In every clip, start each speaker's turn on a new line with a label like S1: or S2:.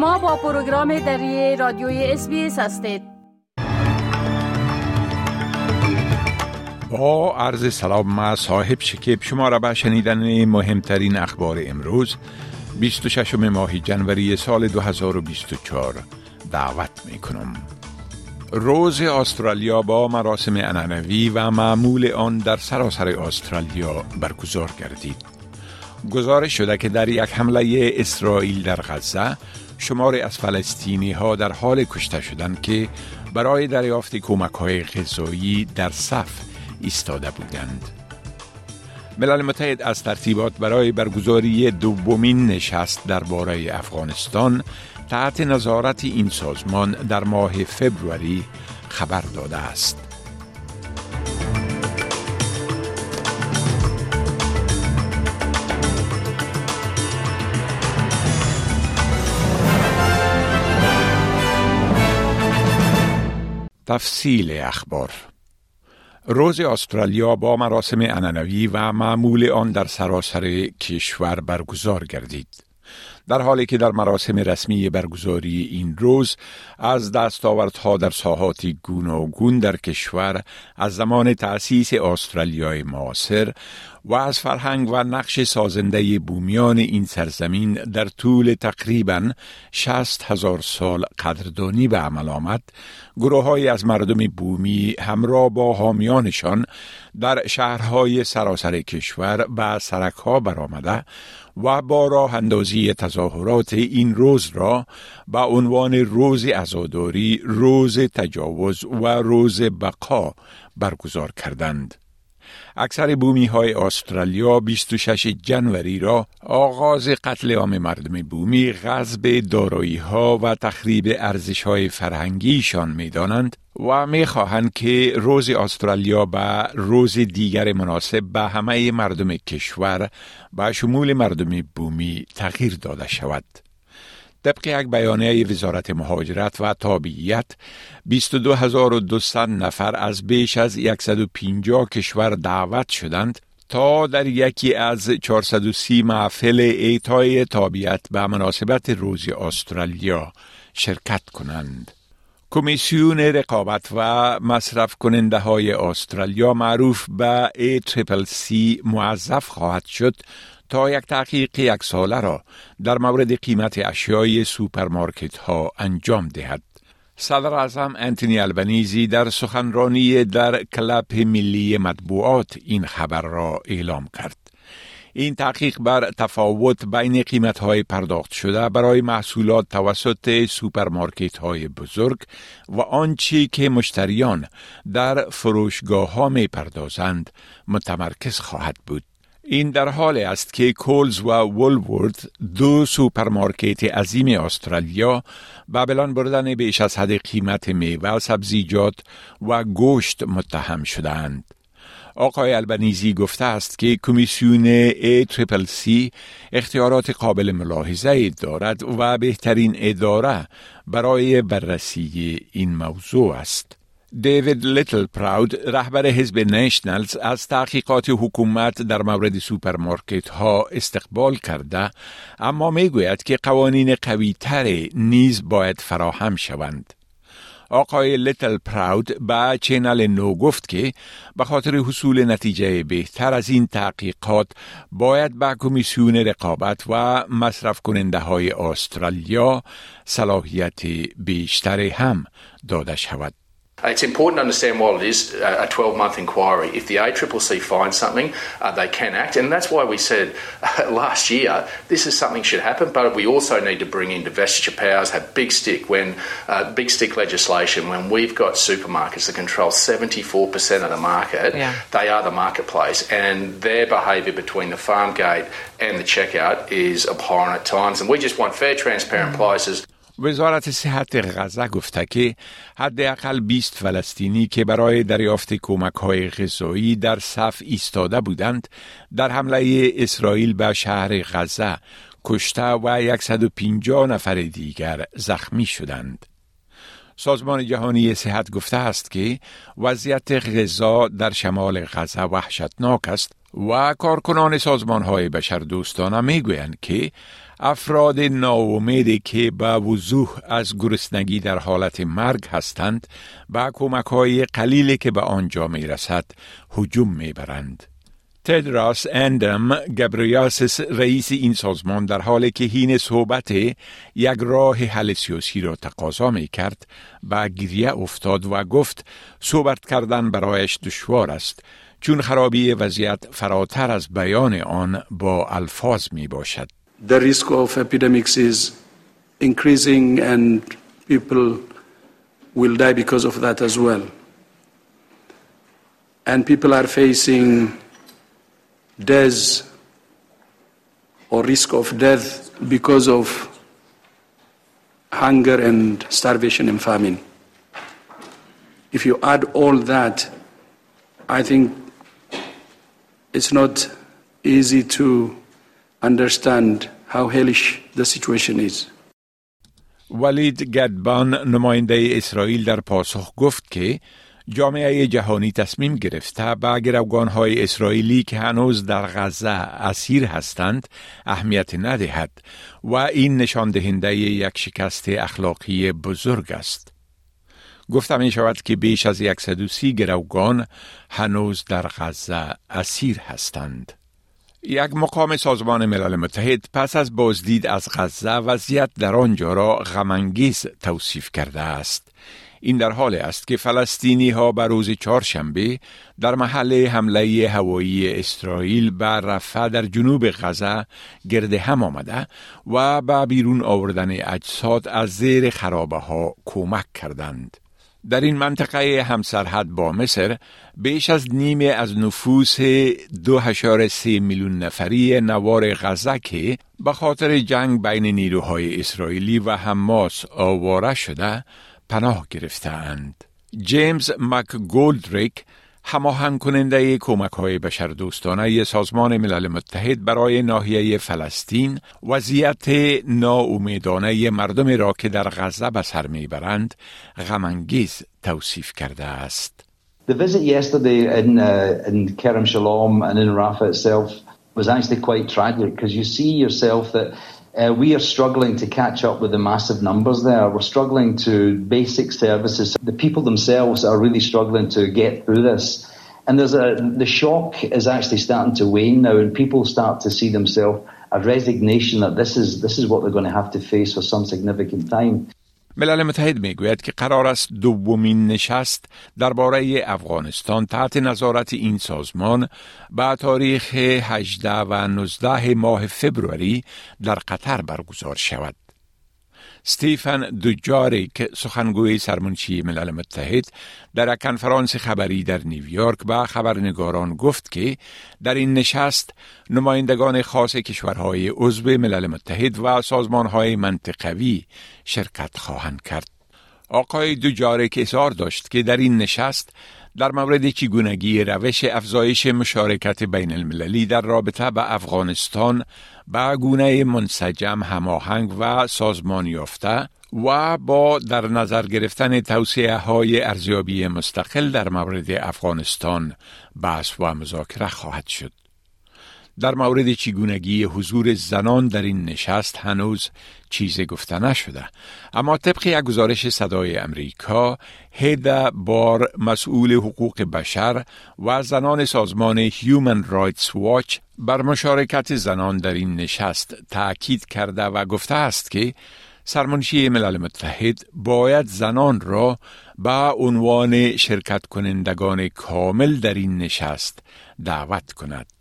S1: شما با پروگرام دری رادیوی اس هستید
S2: با عرض سلام ما صاحب شکیب شما را به شنیدن مهمترین اخبار امروز 26 ماه جنوری سال 2024 دعوت می کنم. روز استرالیا با مراسم انعنوی و معمول آن در سراسر استرالیا برگزار گردید. گزارش شده که در یک حمله اسرائیل در غزه شمار از فلسطینی ها در حال کشته شدند که برای دریافت کمک های غذایی در صف ایستاده بودند. ملل متحد از ترتیبات برای برگزاری دومین نشست درباره افغانستان تحت نظارت این سازمان در ماه فبروری خبر داده است. تفصیل اخبار روز استرالیا با مراسم اننوی و معمول آن در سراسر کشور برگزار گردید. در حالی که در مراسم رسمی برگزاری این روز از دستاوردها در ساحات گوناگون در کشور از زمان تأسیس استرالیای معاصر و از فرهنگ و نقش سازنده بومیان این سرزمین در طول تقریبا شست هزار سال قدردانی به عمل آمد گروه های از مردم بومی همراه با حامیانشان در شهرهای سراسر کشور و سرک ها برآمده و با راه اندازی تظاهرات این روز را به عنوان روز ازاداری، روز تجاوز و روز بقا برگزار کردند. اکثر بومی های استرالیا 26 جنوری را آغاز قتل عام مردم بومی غضب دارایی ها و تخریب ارزش های فرهنگیشان می دانند و می خواهند که روز استرالیا به روز دیگر مناسب به همه مردم کشور به شمول مردم بومی تغییر داده شود. طبق یک بیانیه وزارت مهاجرت و تابعیت 22200 نفر از بیش از 150 کشور دعوت شدند تا در یکی از 430 محفل ایتای تابعیت به مناسبت روز استرالیا شرکت کنند. کمیسیون رقابت و مصرف کننده های استرالیا معروف به سی موظف خواهد شد تا یک تحقیق یک ساله را در مورد قیمت اشیای سوپرمارکت ها انجام دهد. صدر اعظم انتونی البنیزی در سخنرانی در کلب ملی مطبوعات این خبر را اعلام کرد. این تحقیق بر تفاوت بین قیمت های پرداخت شده برای محصولات توسط سوپرمارکت های بزرگ و آنچه که مشتریان در فروشگاه ها می پردازند متمرکز خواهد بود. این در حال است که Coles و Woolworths دو سوپرمارکت عظیم استرالیا به بلند بردن بیش از حد قیمت میوه سبزیجات و گوشت متهم شدند. آقای البنیزی گفته است که کمیسیون سی اختیارات قابل ملاحظه دارد و بهترین اداره برای بررسی این موضوع است. دیوید لیتل پراود رهبر حزب Nationals از تحقیقات حکومت در مورد سوپرمارکت ها استقبال کرده اما می گوید که قوانین قوی تر نیز باید فراهم شوند. آقای لیتل پراود به چینل نو گفت که به خاطر حصول نتیجه بهتر از این تحقیقات باید به کمیسیون رقابت و مصرف کننده های استرالیا صلاحیت بیشتر هم داده شود.
S3: It's important to understand while it is a 12 month inquiry, if the ACCC finds something, uh, they can act. And that's why we said uh, last year this is something should happen, but we also need to bring in divestiture powers, have big stick when uh, big stick legislation. When we've got supermarkets that control 74% of the market, yeah. they are the marketplace, and their behaviour between the farm gate and the checkout is abhorrent at times. And we just want fair, transparent mm. prices.
S2: وزارت صحت غزه گفته که حداقل 20 فلسطینی که برای دریافت کمک های غذایی در صف ایستاده بودند در حمله اسرائیل به شهر غزه کشته و 150 نفر دیگر زخمی شدند. سازمان جهانی صحت گفته است که وضعیت غذا در شمال غزه وحشتناک است و کارکنان سازمان های بشر دوستانه می گویند که افراد ناامیدی که به وضوح از گرسنگی در حالت مرگ هستند با کمک های قلیلی که به آنجا می رسد حجوم می برند. تدراس اندم گبریاسس رئیس این سازمان در حالی که هین صحبت یک راه حل سیاسی را تقاضا می کرد به گریه افتاد و گفت صحبت کردن برایش دشوار است چون خرابی وضعیت فراتر از بیان آن با الفاظ می باشد.
S4: The risk of epidemics is increasing and people will die because of that as well. And people are facing death or risk of death because of hunger and starvation and famine. If you add all that, I think it's not easy to understand how hellish the situation is.
S2: ولید گدبان نماینده اسرائیل در پاسخ گفت که جامعه جهانی تصمیم گرفته به های اسرائیلی که هنوز در غزه اسیر هستند اهمیت ندهد و این نشان دهنده یک شکست اخلاقی بزرگ است. گفتم می شود که بیش از 130 گروگان هنوز در غزه اسیر هستند. یک مقام سازمان ملل متحد پس از بازدید از غزه وضعیت در آنجا را غمانگیز توصیف کرده است. این در حال است که فلسطینی ها بر روز چهارشنبه در محل حمله هوایی اسرائیل بر رفع در جنوب غزه گرد هم آمده و به بیرون آوردن اجساد از زیر خرابه ها کمک کردند. در این منطقه همسرحد با مصر بیش از نیمه از نفوس دو سه میلیون نفری نوار غزه که به خاطر جنگ بین نیروهای اسرائیلی و حماس آواره شده پناه گرفتند. جیمز مک گولدریک هماهنگ کننده کمک های بشر دوستانه سازمان ملل متحد برای ناحیه فلسطین وضعیت ناامیدانه مردم را که در غزه به سر می‌برند غمانگیز توصیف کرده است.
S5: The visit yesterday in, uh, in Kerem Shalom and in Rafah itself was actually quite tragic because you see yourself that Uh, we are struggling to catch up with the massive numbers there. We're struggling to basic services. The people themselves are really struggling to get through this. And there's a, the shock is actually starting to wane now and people start to see themselves a resignation that this is, this is what they're going to have to face for some significant time.
S2: ملل متحد می‌گوید که قرار است دومین نشست درباره افغانستان تحت نظارت این سازمان به تاریخ 18 و 19 ماه فبروری در قطر برگزار شود. ستیفن دوجاریک سخنگوی سرمنشی ملل متحد در کنفرانس خبری در نیویورک به خبرنگاران گفت که در این نشست نمایندگان خاص کشورهای عضو ملل متحد و سازمانهای منطقوی شرکت خواهند کرد. آقای دوجارک اظهار داشت که در این نشست در مورد چگونگی روش افزایش مشارکت بین المللی در رابطه به افغانستان به گونه منسجم هماهنگ و سازمان یافته و با در نظر گرفتن توصیه های ارزیابی مستقل در مورد افغانستان بحث و مذاکره خواهد شد. در مورد چگونگی حضور زنان در این نشست هنوز چیزی گفته نشده اما طبق یک گزارش صدای امریکا هیدا بار مسئول حقوق بشر و زنان سازمان هیومن رایتس واچ بر مشارکت زنان در این نشست تأکید کرده و گفته است که سرمنشی ملل متحد باید زنان را به عنوان شرکت کنندگان کامل در این نشست دعوت کند.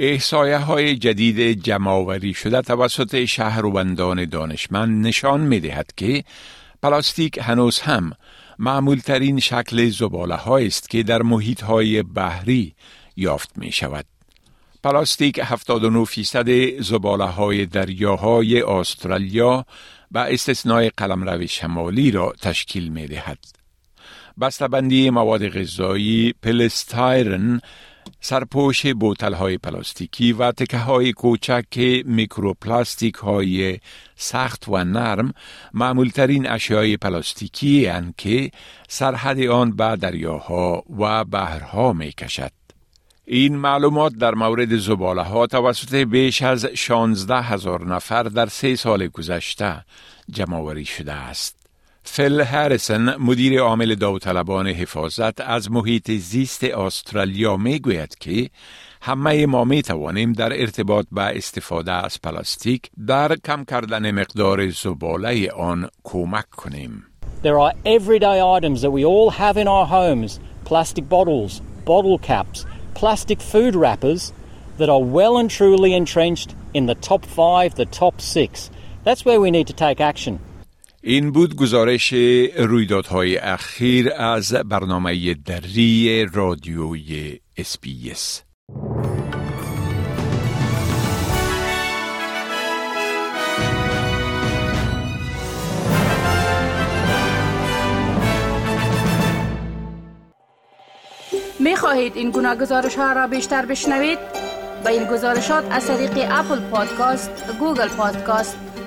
S2: احسایه های جدید جمعآوری شده توسط شهروندان دانشمند نشان می دهد که پلاستیک هنوز هم معمولترین شکل زباله است که در محیط های بحری یافت می شود. پلاستیک 79 فیصد زباله های دریاهای استرالیا به استثنای قلمرو شمالی را تشکیل می دهد. بسته‌بندی مواد غذایی پلستایرن سرپوش بوتل های پلاستیکی و تکه های کوچک میکروپلاستیک های سخت و نرم معمولترین اشیای پلاستیکی هستند که سرحد آن به دریاها و بحرها می کشد. این معلومات در مورد زباله ها توسط بیش از 16 هزار نفر در سه سال گذشته جمعوری شده است. فل هریسن مدیر عامل داوطلبان حفاظت از محیط زیست استرالیا می گوید که همه ما می توانیم در ارتباط به استفاده از پلاستیک در کم کردن مقدار زباله آن کمک کنیم.
S6: There are everyday items that we all have in our homes plastic bottles, bottle caps, plastic food wrappers that are well and truly entrenched in the top five, the top six. That's where we need to take action.
S2: این بود گزارش رویدادهای اخیر از برنامه دری رادیوی اس بی اس.
S1: می خواهید این گونه گزارش ها را بیشتر بشنوید؟ به این گزارشات از طریق Apple Podcast، Google Podcast،